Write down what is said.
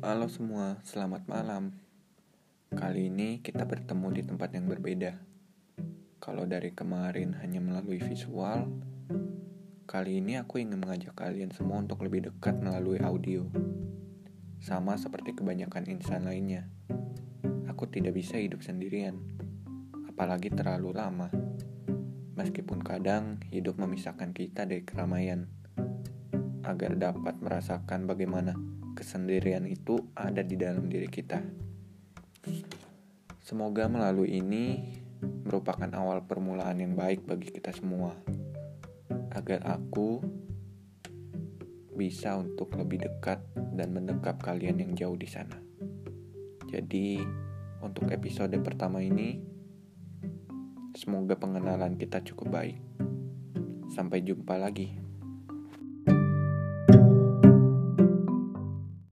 Halo semua, selamat malam. Kali ini kita bertemu di tempat yang berbeda. Kalau dari kemarin hanya melalui visual, kali ini aku ingin mengajak kalian semua untuk lebih dekat melalui audio. Sama seperti kebanyakan insan lainnya, aku tidak bisa hidup sendirian, apalagi terlalu lama. Meskipun kadang hidup memisahkan kita dari keramaian, agar dapat merasakan bagaimana kesendirian itu ada di dalam diri kita. Semoga melalui ini merupakan awal permulaan yang baik bagi kita semua, agar aku bisa untuk lebih dekat dan mendekap kalian yang jauh di sana. Jadi, untuk episode pertama ini, semoga pengenalan kita cukup baik. Sampai jumpa lagi.